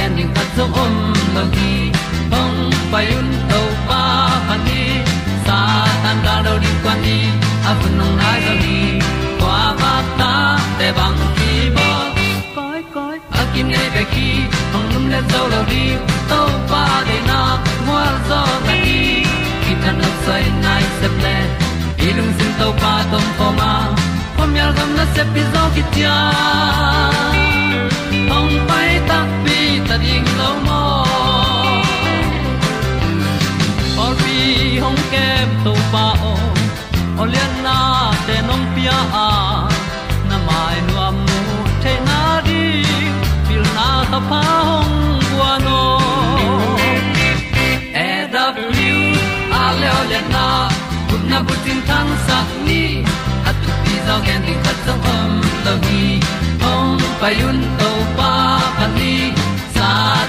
pi zo gen zo om lo gi hong pai un to pa pa ni sa tan da do di kwan ni a bu nong nai zo ni kwa ba ta te bang ki bo koi koi a kim nei be ki hong lum le zo lo di to pa de na mo zo ta ni ki tan no sai nai se ple ilung sin to pa tom pa ma. Pom yal gam na se pi zo ki tia hong pai ta ta ding lo mo or pi hong kem to pa o olian na te nong pia a na mai nu am mu te na di pil na ta pa hong bua no e da pru a le olian na kun na bu tin tan sa ni. At pi zo gen di khat sa om lo gi hong pa yun to pa pa ni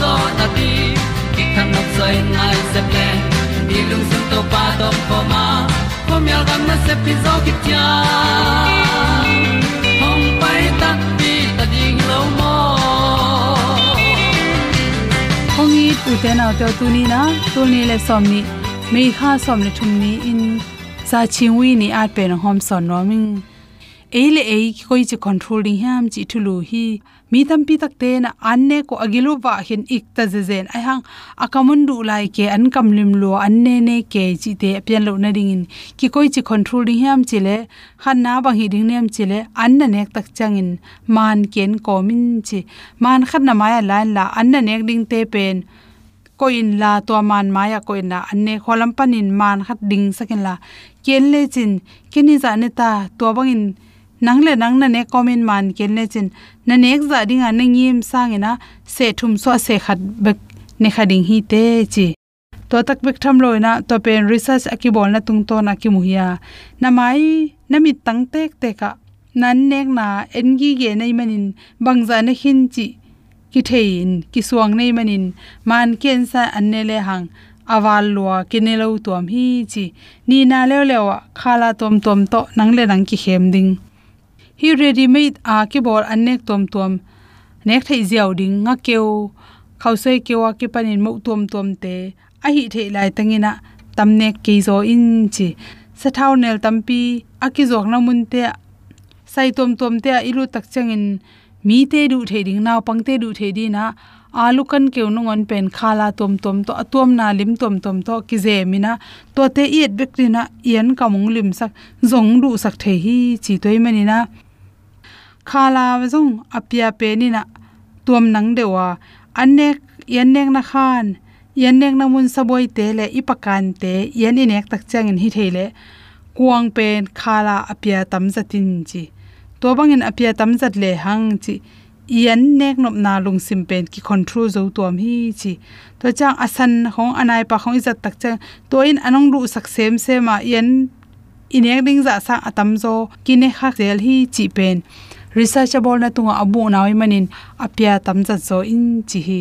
zo na ti ki kan nok sai nai se ple ni lung sun to pa to pa ma. Po mi al gam na se pi zo ki tia hom pai ta ti ta ding lo mo hongi tu te na te tu ni na. Tu ni le som ni. Me kha som le thum ni in. Sa chi wi ni at pe na hom son no ming eile ei koi chi controlling ham chi thulu hi. Mi tam pi tak te na anne ko agilu wa hin ik ta je zen. Ai hang, akamun du lai ke an kam lim lo anne ne ke chi te pian lo na ding in. Ki koi chi controlling ham chi le khan na bang hi ding nem chi le, an na nek tak chang in. Man ken ko min chi. Man khat na maya lan la, an na nek ding te pen. Koin la to man maya koin na anne kholam panin man khat ding sakin la. Ken le chin keni za ne ta to bangin nang le nang na ne comment man ken le chin. Na nek za ding an ngim sang ina se thum so se khat bek ne khading hi te chi. To tak bek tham loina to pen research akibol na tung to na ki muhia na mai na mi tang tek te ka. Nan nek na engi ge nei manin bangza na hin chi. Ki thein ki suang nei manin. Man ken sa anne le hang. Awal lua kinelo tuam hi chi. Ni na le lewa khala tom tom to nang le nang ki hem ding hi ready made uh, a ki bol anek tom tom. Nek thei ziaw ding, nga keu khausai a ki panin mo tom tom te. A hi thei lai tangina tam nek ke zo in chi. Sa thau nel tampi ki jok na mun te sai tom tom te a ilu tak changin mi te du thei ding naw pang te du thei di na alu kan keu no ngon pen khala tom tom to atom na lim tom tom to ki je mina to te iet bek na yen kamung lim sak, zong du sak the hi chi toy mani na khala zong apia pe ni na tuam nang dewa. Anek yan nek na khan yan nek na mun saboi te le ipakan te yan inek tak chang in hi thele. Kuang pen, khala, apia tam zatin chi. To bangin apia tam zat le hang chi. Yan nek nop na lung sim pen ki control zo tom hi chi. To chang asan hong anai pa hong izat tak chang. To in anong lu sak sem sema, yan inek ding za sa atam zo, kine khak zel hi chi pen researchable na tunga abu nawi manin apia tam za zo in chi hi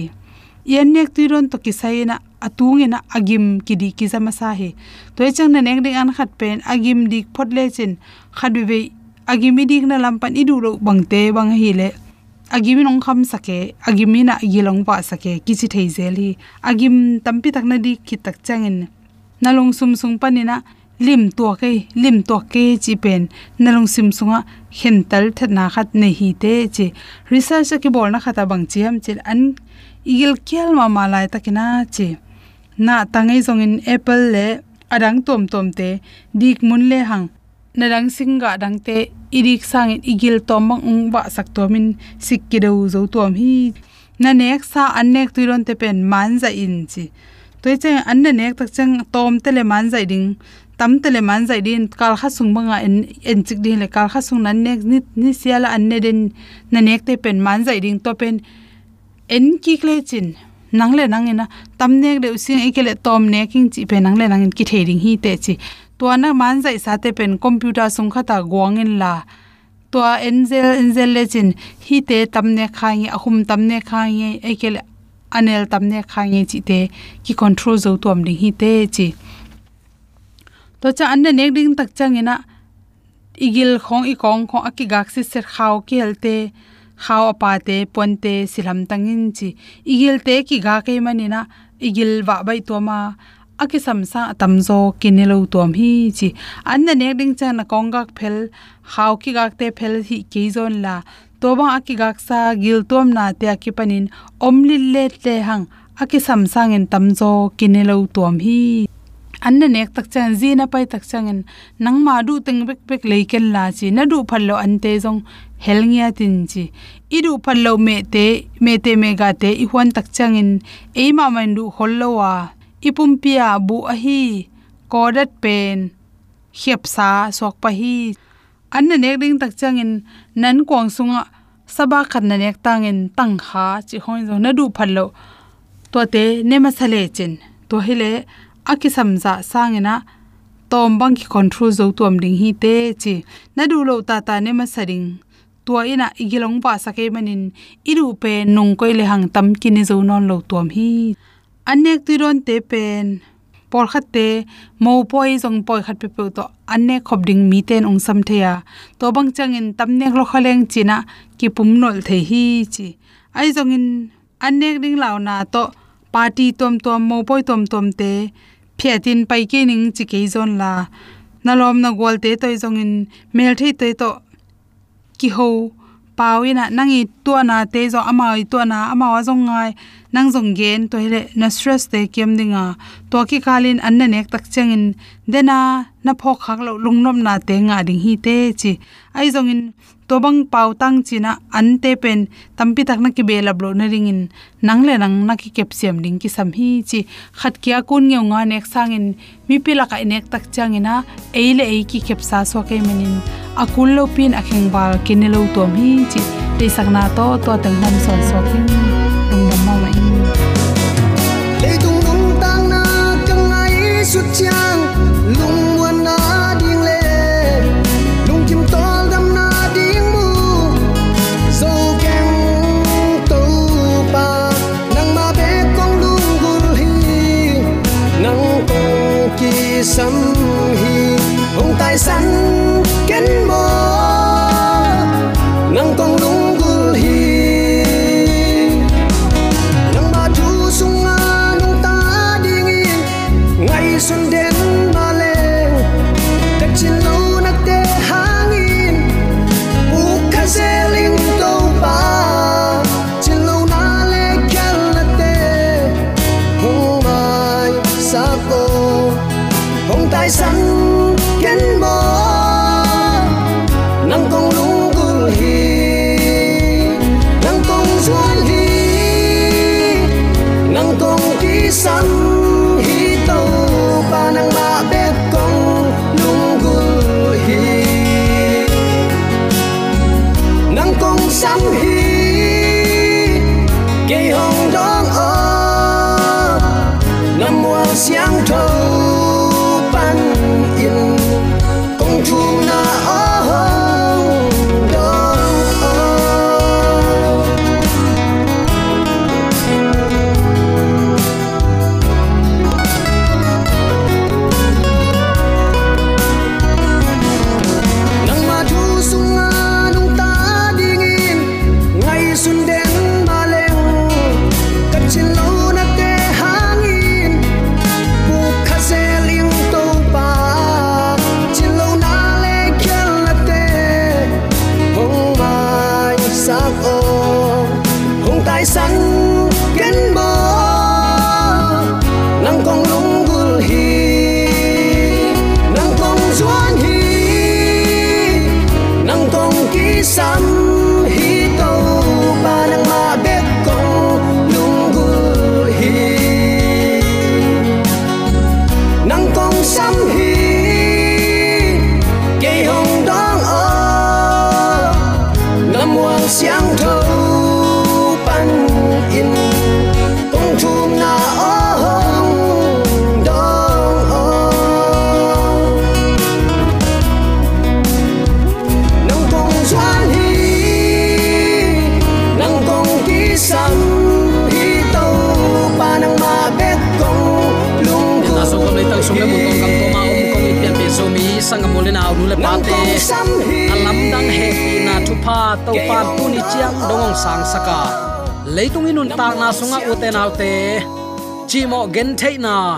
yen nek tuiron to kisai na atung ina agim kidi kizama sa hi toy chang na nek ding an khat pen agim dik phot le chin khadwi be agimi dik na lampan idu ro bangte bang hi le. Agimi nong kham sake, agimi na yilong pa sake, kichi thei zel hi. Agim tampi tak na dik khit tak changin. Nalong sum sung panina lim to ke, lim to ke chi pen nalong sim sunga hen tal that na khat ne hi te chi. Research ki bol na khata bang chi ham chi. An igil kyal ma ma lai takina chi. Na tangai zong in apple le adang tom tom te, dik mun le hang. Na dang singa dang te irik sang in igil tom bang ung ba sak to min sikki do zo tom hi. Na nek sa an nek tuiron te pen man za in chi. Toy che an na nek tak chang tom te le man za ding tam tele man zai din kal kha sung banga en en chik din le kal kha sung nan nek, ni ni siala an ne den na nek te pen man zai ding to pen. En ki kle chin, nang le nang ina tam nek de using e kele tom ne king chi pe nang le nang ki the thering hi te chi. To na man zai sa te pen computer sung kha ta gwang in la. To enzel enzel le chin, hi te tam ne kha ngi ahum tam ne kha ngi e kele anel tam ne kha ngi chi te ki control zo tom ding hi te chi to cha an ne ding tak changina igil khong i kong khong aki gak si ser khaw ki helte khaw apa te ponte silam tangin chi igil te ki ga ke manina igil wa bai to ma aki samsa tamzo kinelo tom hi chi an ne ding cha na kong gak phel khaw ki gak te phel hi ke zon la to ba aki gak sa gil tom na te aki panin omlil le le hang aki samsang en tamzo kinelo tom hi anna nek tak chan zi na pai tak changin nang ma du teng bek bek leiken la chi. Na du phal lo an te jong helngia tin chi. I du phallo me te me te me ga te. I hwan tak changin e ma man du hollo wa. I pum pia bu a hi. Kodat pen. Khiap sa sok pa hi. Anna nek ding tak changin nan kwang sunga, saba khat na nek tangin tang kha chi hoi zo na du phallo to te, ne ma sale chin. To hele aki samza sangena tom bang ki control zo tuam ding hi te chi. Na du lo ta ta ne ma saring tua ina igilong pa sake manin. Iru pe nong koi le hang tam ki ne zo non lo tuam hi. Anek tu ron te pen. Por khat te, mo poi jong poi khat pe pe to anne khop ding mi ten ong sam theya to bang changin tam nek lo khaleng china ki pum nol the hi chi. Ai jong in anek ding law na to party tom tom, mo poi tom tom te phiatin pai ke ning chi ke zon la. Nalom na gol te toy jong in mel thei toy to ki ho pawina nangi to na te zo ama to na ama wa zong ngai nang zong gen to hele na stress te kem dinga to ki kalin an na nek tak changin dena na pho khak lo lungnom na te nga ding hi te chi ai zong in tobang pau tang china ante pen tampi tak na ki bela blo na ring in nang le nang na ki kep sem ding ki sam hi chi khat kya kun nge nga nek sang in mi pila ka nek tak changina eile ei ki kep sa so ke menin akul lo pin a kheng bal ki ne lo tom hi chi te sak na to to teng hom son so ki dum dum ma ma in. Le tung nong tang na kang ai su cha leitung ta na sunga uten autte chi mo gen thei na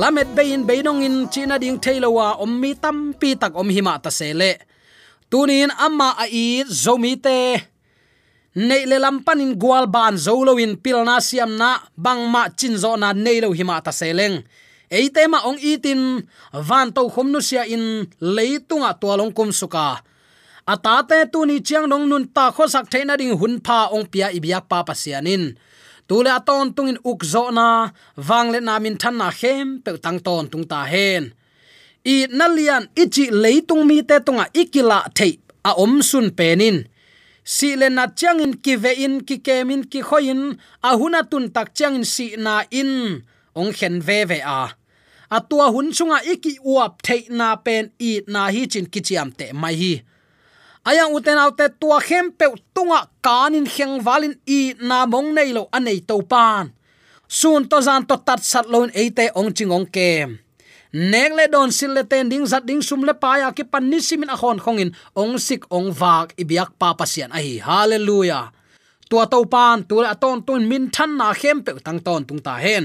lamet bein beinong in china ding theilowa om mi tam pi tak om hima ta sele. Tunin amma a i zomi te. Nei le lampan in gwal ban zolo in pilna siam na bangma chinzo na nei lo hima ta seleng. Eite ma ong itin van to khom nu sia in leitunga tualong kum suka. Atate tu ni chiang dong nun ta kho sak thaina ding hun pha ong pia ibyak pa pasianin tule aton tungin ukzo na wangle na min than na hem pe tang ton tung ta hen. I nalian ichi leitung mi te tunga ikila thei a om sun penin. Si le na chang in ki ve in, ki kemin ki khoin a huna tun tak chang in si na in. Ong khen ve ve a. Atua hun chunga iki uap thei na pen i na hi chin ki chiam te mai hi ayang uten autte tua khem pe tunga ah kanin kheng walin i na mong nei lo anei to pan. Sun to zan to tat sat loin eite ong chingong kem. Nek le don sil le ten ding zat ding sum le pa ya ah ki pan ni simin a khon khongin ong sik ong wak ibiak pa pasian a hi. Hallelujah. Tua to pan tu la ton tun min than na khem pe tang ton tung ta hen.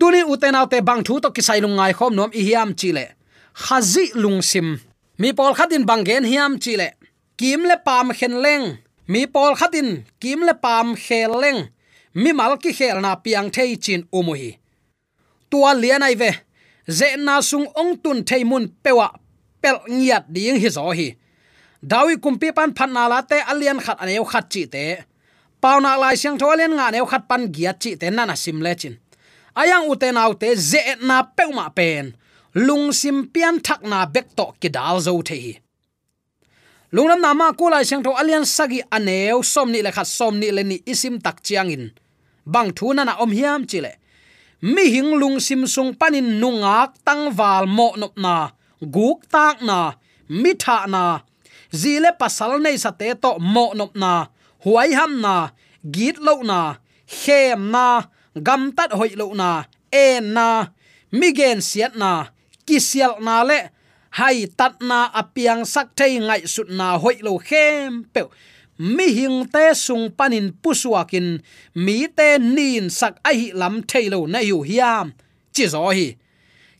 Tuni uten autte bang thu to kisai lung ngai khom nom i hiam chile khazi lung sim. Mi pol khatin bangen hiam chile kim le pam khen leng. Mi pol khatin, kim le pam khel leng. Mi mal ki khel na piang thei chin umuhi tua lian ai ve, ze na sung ong tun thei mun pewa pel ngiat ding hi zo hi. Dawi kumpi pan phan na la te alian khat aneu khat chi te. Pauna lai siang tholen nga neu khat pan giat chi te nana sim le chin. Ayang uten autte ze na peuma pen. Lung sim pian thak na bek to ki dal zo the hi lungnam nama ko lai siang tho alian sagi aneu som ni le khat som ni le ni isim tak chiang in bang thu na na om hiam chile mi hing lung sim sung panin nungak tang wal mo nop na. Guk tak na. Mi tha na. Zile pasal nei sa te to mo nop na. Huai ham na. Git lo na. Khem na. Gam tat hoi lo na. En na. Mi gen siat na. Kisial na le hai tat na apiang sak thei ngai sut na hoi lo khem pe mi hing te sung panin pusuakin mi te nin sak a hi lam thailo na yu hiam. Chi zo hi.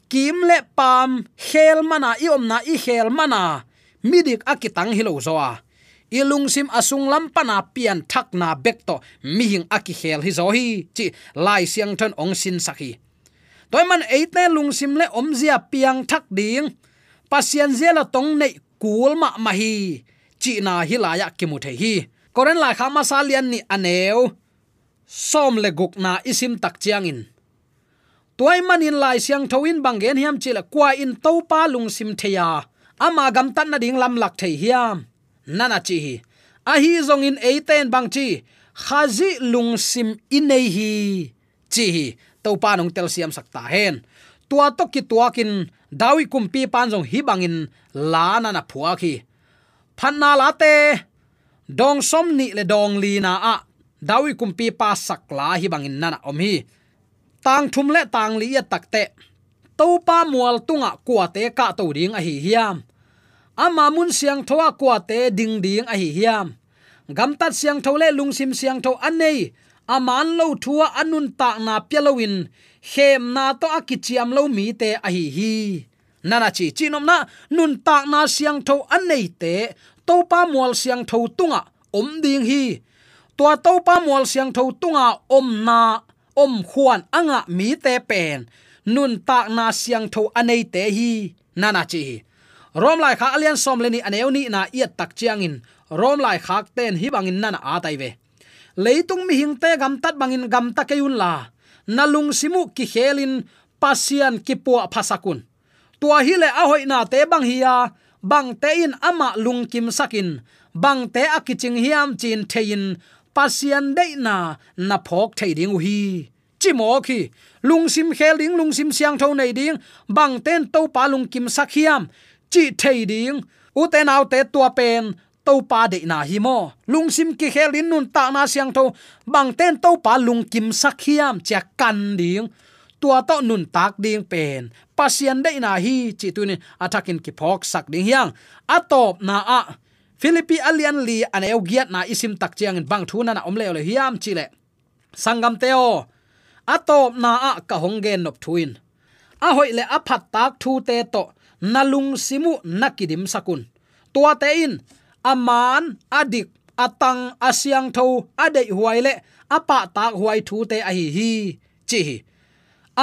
Kim le pam, khel mana, i om na i khel mana. Midik akitang hilo zoa ilung sim asung lam pana pian thak na bek to, mi hing aki khel hi zo hi. Chi lai siang thon ong sin sakhi toy man eite lung sim le om zia piang thak ding pasian zela tong nei kul ma ma hi. Chi na hi la ya dạ ki mu the hi. Koren la khama salian ni aneu à som le guk na isim tak chiang in. Toy manin lai siang thoin bangen hiam chila kwa in to pa lung sim theya à. ama gam tan na ding lam lak thei hiam. Nana chi hi. A hi zong in eiten bang chi khazi lung sim inei hi. Chi hi to pa nong tel siam sakta hen. Tua to ki tua kin dawi kumpi pan jong hi bangin la na na phua khi. Phanna la te, dong som ni le dong li na a. Dawi kumpi pa sak la hi bangin nana om hi. Tang thum le tang li ya takte to pa mual tunga kwa te ka to ding a hi hiam. Ama mun siang thoa kwa te ding ding a hi hiam. Gam tat siang tho le lung sim siang tho anei aman lo thua anun ta na pyalowin hem na to akichiam lo mi te a hi hi. Nana chi chinom na nun ta na siang tho anei te. To pa mual siang tho tunga, om ding hi. To to pa mual siang tho tunga, om na, om khuan anga mi te pen. Nun ta na siang tho anei te hi. Nana chi. Rom lai kha alian som leni aneu ni na iat tak chiang in. Rom lai khak ten hi bangin nana a tai ve leitung mi hing te gam tat bangin gam ta keun la. Nalung simu ki khelin, pasian ki po phasakun. Tua hi le a hoi na te bang hiya bang te in ama lung kim sakin, bang te akiching hiam chin thein pasian dei na na phok thei ding hi. Chi mo khi, lung sim khel ding, lung sim siang tho nei ding, bang ten to pa lung kim sakhiam chi thei ding, u te nau te tua pen to pa de na hi mo. Lung sim ki khelin nun ta na siang tho. Bang ten to pa lung kim sakhiam cha kan ding. Tua to nun tak ding pen. Pasien de na hi chi tu ni. Atakin ki phok sak ding hiang. Atop na a. Philippi alian li an eu giat na isim tak chiang bang thu na na om le le hiam chi le. Sangam teo atop na a ka honggen nop thuin. A hoi le a phat tak thu te to. Nalung simu nakidim sakun. Tua te in aman, adik, atang, asyang tho adei huai le, apa tak huai thu te a hi hi, chi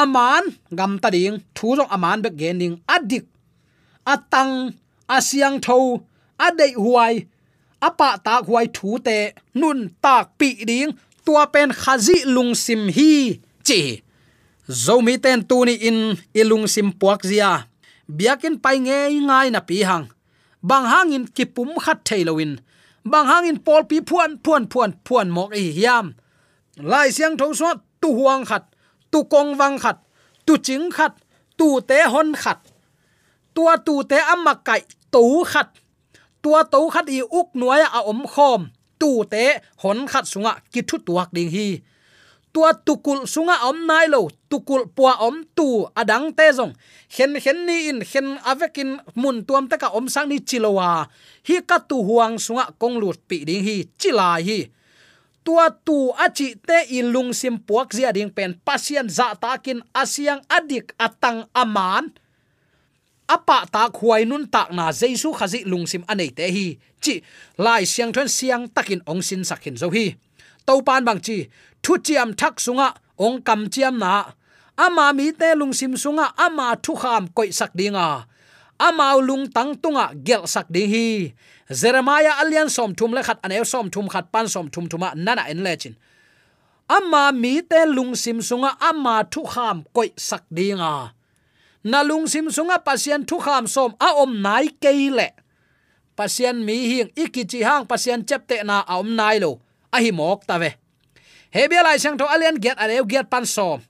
aman, gam ta ding, thu jong aman be gening adik, atang, asyang tho adei huai, apa tak huai thu te, nun tak pi ding, tua pen khazi lung sim hi, chi zomi ten tu ni in ilung sim puak zia. Biakin pai nge ngai na pi hang bang hangin kipum khat thailoin bang hangin pol pi phuan phuan phuan phuan mok e hiam. Lai siang tho so tu huang khat, tu kong wang khat, tu ching khat, tu te hon khat. Tua tu te amma kai tu khat. Tua tu khat i uk nuai a om khom, tu te hon khat sunga, ki thu tuak ding hi tua tukul sunga om nai lo, tukul pua om tu adang te zong. Hen hen ni in hen avekin mun tuam taka om sang ni chilowa hi ka tu huang sunga kong lut pi ding hi chila hi. Tua tu achi te ilung sim puak zia ding pen pasian za takin asiang adik atang aman. Apa ta khuai nun tak na jesu khazi lungsim anei te hi. Chi, lai siang thon siang takin ong sin sakhin zo hi. To pan bang chi thu chiam thak sunga, ong kam chiam na. Ama mi te lung sim sunga, ama thu kham koi sak dinga. Ama lung tang tunga, gel sak ding hi. Jeremiah alian som thum le khat anew, som thum khat pan, som thum thuma, nana en lechin ama mi te lung sim sunga, ama thu kham koi sak dinga. Na lung sim sunga, pasien thu kham som, a om nai keile pasien mi hing, ikichi hang, pasien chepte na, a om nai lo. A hi mok ta ve hebia lai sang tho alian get alew get pan som.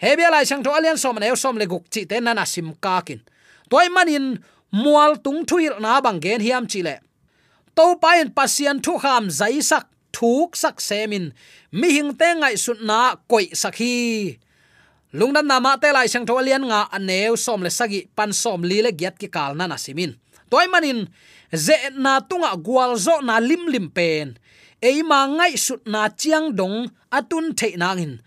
Hebia lai sang tho alian som anew som le guk chi te nana sim ka kin. Toy manin mual tung thuil na bang gen hiam chi le. To pain pasian thu kham zai sak, thuk sak semin. Mi hing te ngai sut na koi sakhi lungdam nama te lai sang tholian nga aneu som le sagi pan som li le get ki kal nana simin. Toy manin ze na tunga gwal zo na lim lim pen eima ngai sut na chiang dong atun the nangin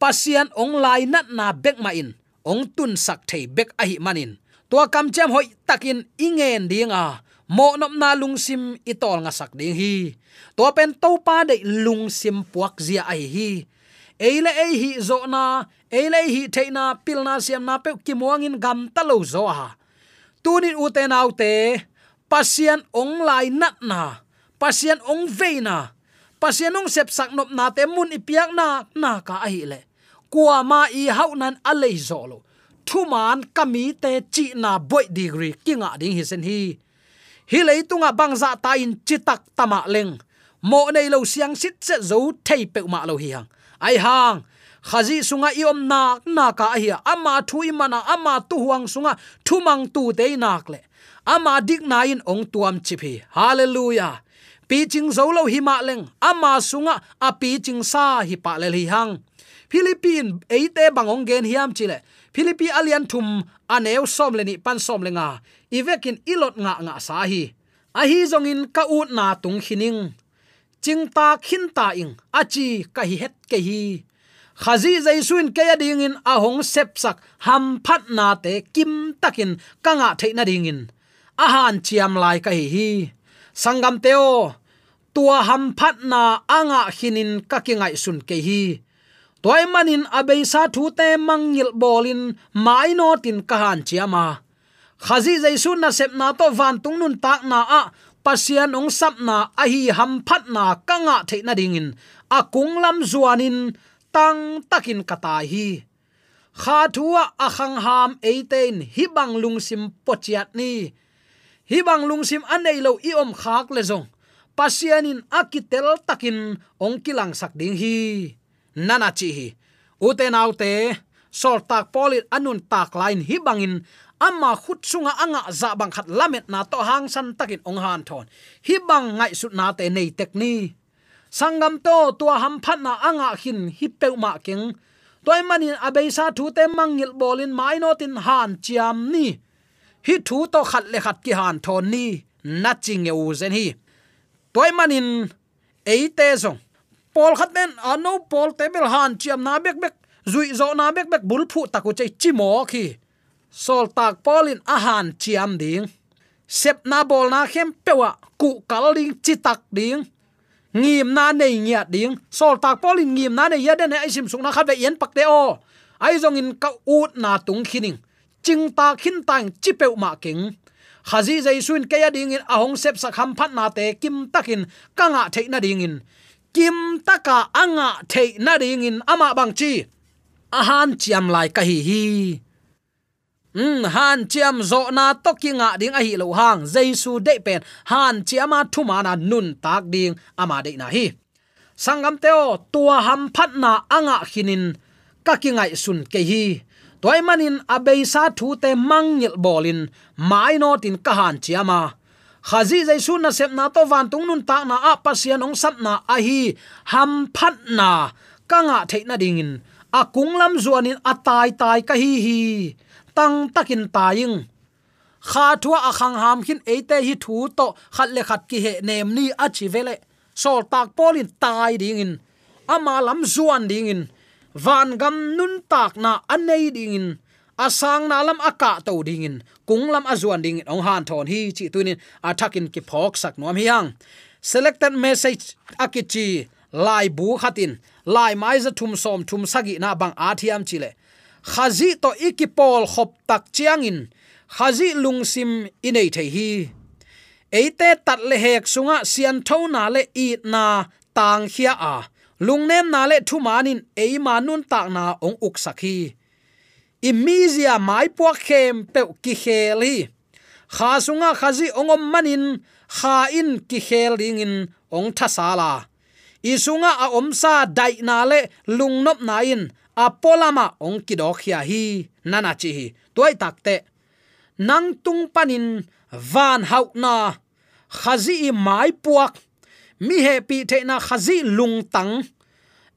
pasian ong lai nat na bek ma in. Ong tun sak thei bek a hi manin. Tua kam chem hoi takin ingen dinga mo nop na lungsim itol nga sak ding hi. To pen to pa de lungsim puak zia ai hi. Eile ei hi zo na, eile hi theina pilna siam na pe ki muangin gam talo zo ha tunin uten autte pasian ong lai nat na, pasian ong veina pasianung sep sak nop na te mun ipiak na na ka ai le. Kwa ma i hau nan alei zo lo. Thu man kami te chi na boy degree kinga ding hi sen hi. Hi lei tunga bangza ta in chitak tama leng. Mo nei lo siang sit se zo thei pe ma lo hi hang. Ai hang, khazi sunga iom nak na ka hi ama thui mana, ama tu huang sunga thumang tu te nak le. Ama dik na in ong tuam chipi hallelujah pi ching zo lo hi ma leng, ama sunga, a pi ching sa hi pa le hi hang. Philippine, eite bangong gen hiam chile. Philippi alian thum aneu som le ni pan som le nga ivekin ilot nga nga sa hi. A hi zongin ka ut na tung khining ching ta khin ta ing achi ka hi het ke hi. Khazi jaisun ke ding in, a hong sep sak, ham phat na te kim takin kanga theina ding in. A han chiam lai ka hi hi. Sangam teo tua ham phat na anga hinin ka ki ngai sun ke hi. Toy manin abei sa thu te mangil bolin mai no tin ka han chiama khazi jaisu na sep na to van tung nun tak na a, pasian ong sap na a hi ham phat na kanga theina dingin a kunglam zuanin tang takin kata hi. Kha thua a khang ham eiten hi bang lungsim pochiat ni. Hi bang lungsim anei lo i om khak le zong pasianin akitel takin ong kilang hi. Nana chi hi uten autte sol tak polit anun tak lain hi bangin amma khut sunga anga za bang khat lamet na to hang san takin ong han thon. Hi bang ngai sut na te nei tek ni. Sangam to tua ham phat na anga hin hi pe ma keng. Toy manin abeisa thu te mangil bolin mai no tin han chiam ni. Hi thu to khat le khat ki han thon ni. Na ching e u zen hi toy manin eite zong pol khat men ano pol tebel han chiam na bek bek zui zo na bek bek bul phu taku chei chi mo khi sol tak polin a han chiam ding sep na bol na khem pewa ku kal ding chi tak ding ngim na nei nya ding sol tak polin ngim na nei ya den ai sim sung na khat ve yen pak te o ai zong in ka ut na tung khining ching ta khin tang chi pe ma king khazi jaisun ke ya ding in ahong sep sakham phat na te kim takin kanga theina ding in. Kim taka anga the na ring in ama bang chi. Ahan chiam lai ka hi hi. Um han chiam zo na to kinga ding a hi lo hang. Jesu de pen, han chiama thuma na nun tak ding ama de na hi. Sangam teo tua ham phat na anga khinin ka kingai sun ke hi toy manin abei sa thu te mangil bolin mai no tin kahan chiama khazi jaisu na sep na to van tung nun ta na a pasian ong sap na a hi, ham phat na kanga theina dingin a kunglam zuanin a tai tai ka hi hi, tang takin taying kha thua a khang ham khin eite hi thu to khat le khat ki he nem ni a chi vele. Sol tak polin tai dingin ama lam zuan dingin van gam nun tak na anei dingin. Asang na lam aka to dingin. Kunglam azuan ding ong han thon hi chi tunin athakin ki phok sak nom hiang selected message akichi lai bu khatin. Lai mai za thum som thum sagi na bang athiam chile khazi to ikipol khop tak chiangin khazi lungsim inei thei hi. Eite tat le hek sunga sian thona le i na tang khia a lungnem na le thu manin ei manun tak na ong uk sakhi. Imizia mai puak khem pe ki kheli kha sunga khazi ongom manin, kha in ki khel ding in ong tha sala isunga a omsa dai na le lungnop na in apolama ong ki dok hi. Nana chi hi toy takte nang tung panin, van hau na. Khazi mai puak mi he pi the na khazi lung tang.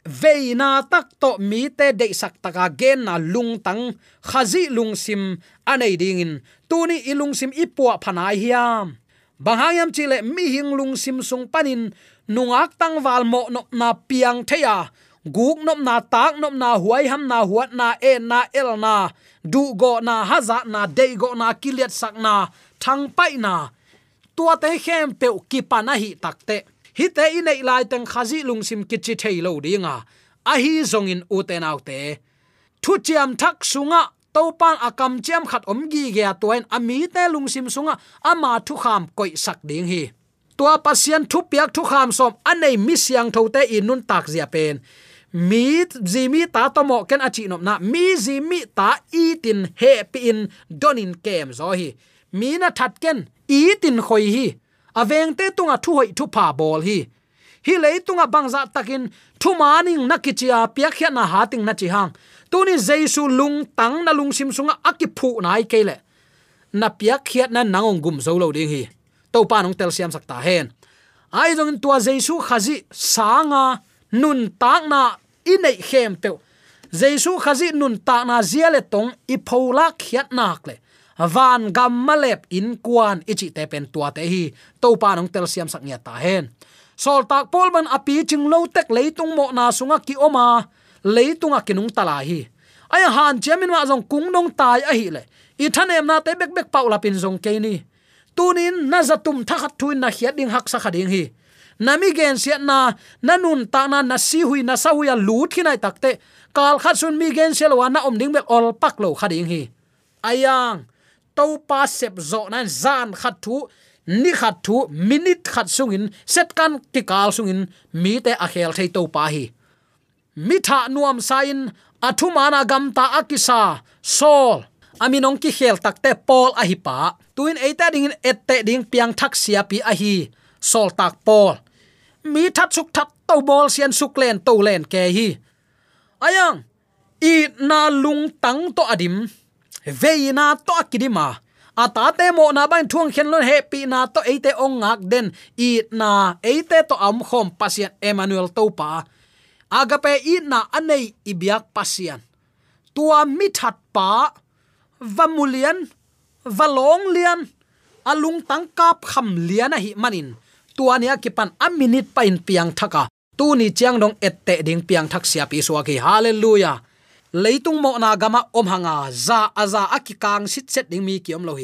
Veina tak to mi te de sak taka gen na lung tang. Khazi lung sim, anei ding in. Tuni ilung sim ipua phanai hiam. Banghayam chile mi hing lung sim sung panin nungak tang wal mo no na piang theya guk nom na tak nom na huai ham na huat na e na el na. Du go na haza na de go na kiliat sak na. Thang pai na. Tua te khem pe ki pa na hi takte hi te in nei lai teng khazi lung sim ki thei lo dinga a. Hi zong in u te thu chiam thak sunga topan akam chiam khat om gi ge tuan ami te lung sim sunga ama thu kham koi sak ding hi. Tua pasien thu piak thu kham som anei mi siang thote inun in nun tak zia pen. Mi zimi ta to mo ken achi nom na, mi zimi ta itin he pin in donin kem zo hi. Mi na that ken i khoi hi aveng te tunga thu hoi thu pa bol hi. Hi lei tunga bangza takin thu maning nakichia piak khia na hating na chi hang. Tuni jaisu lung tang na lung sim sunga akiphu nai kele na piak khiat na nangong gum zo lo ding hi. To pa nong tel siam sakta hen. Ai jong tua jaisu khazi sanga nun tak na inei khem pe jaisu khazi nun ta na ziale tong i phola khiat nak le van gam malep in kwan ichi te pen tua te hi. To pa nong tel siam sak nya ta hen sol tak pol ban api ching lo tek leitung mo na sunga ki oma à. leitunga kinung tala hi. Ai à, han chemin wa jong kung nong tai a à hi le i thanem na te bek bek paula pin jong ke ni. Tunin na zatum thakhat thuin na hiat ding hak sa khading hi. Nami gen sia na nanun ta na na si hui, na sa hui a lut khinai takte kal khat sun mi gen sel wa na om ding bek ol pak lo khading hi. Ayang to pa sep zo nan zan khat thu, ni khat thu minute khat sungin, set kan ki kal sungin, mi te a khel thei to pa hi. Mi tha nuam sain athu mana gam ta akisa sol aminong ki khel takte pol a hi pa. Tuin eita ding ette ding piang thak sia pi a hi sol tak pol mi that suk that to bol sian suk len to len ke hi. Ayang, i na lung tang to adim veina to akidima ata te mo na ban thuang khen lon happy na to eite ong ngak den. I na eite to am khom pasian emmanuel topa agape i na anei ibyak pasian tua mithat pa vamulian valong lian alung tang kap kham lian hi manin. Tua nia kipan a minute pa in piang thaka. Tu ni chiang dong ette ding piang thak sia pi suwa ki. Hallelujah leitung mo na gama om hanga. Za, aza akikang sit set ding mi kiom om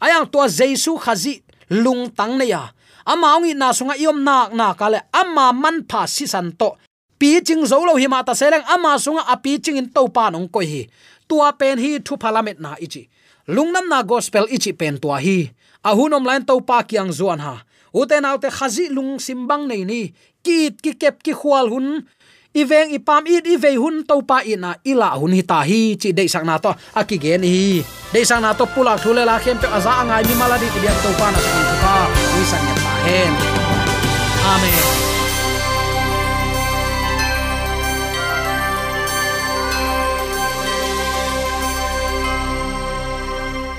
ayang to jesu khazi lung tang ne ya. Ama ngi na sunga iom nak na kale. Ama man pha si san to. Pi ching zo lo hi ma ta seleng. Ama sunga a pi ching in to pa nong koi hi. Tua pen hi thu parliament na ichi. Lungnam na gospel ichi pen tua hi. Ahunom lain to pa kiang zuan ha. Uten autte khazi lung simbang nei ni. Kit ki kep ki khwal hun iveng ipam it ivei hun to pa ina ila hun hi ta hi, chi de sang na to, aki gen hi. De sang na to pula thule la khem pe aza angai mi mala di ti to pa na sang pa ni san ya pa hen. Amen.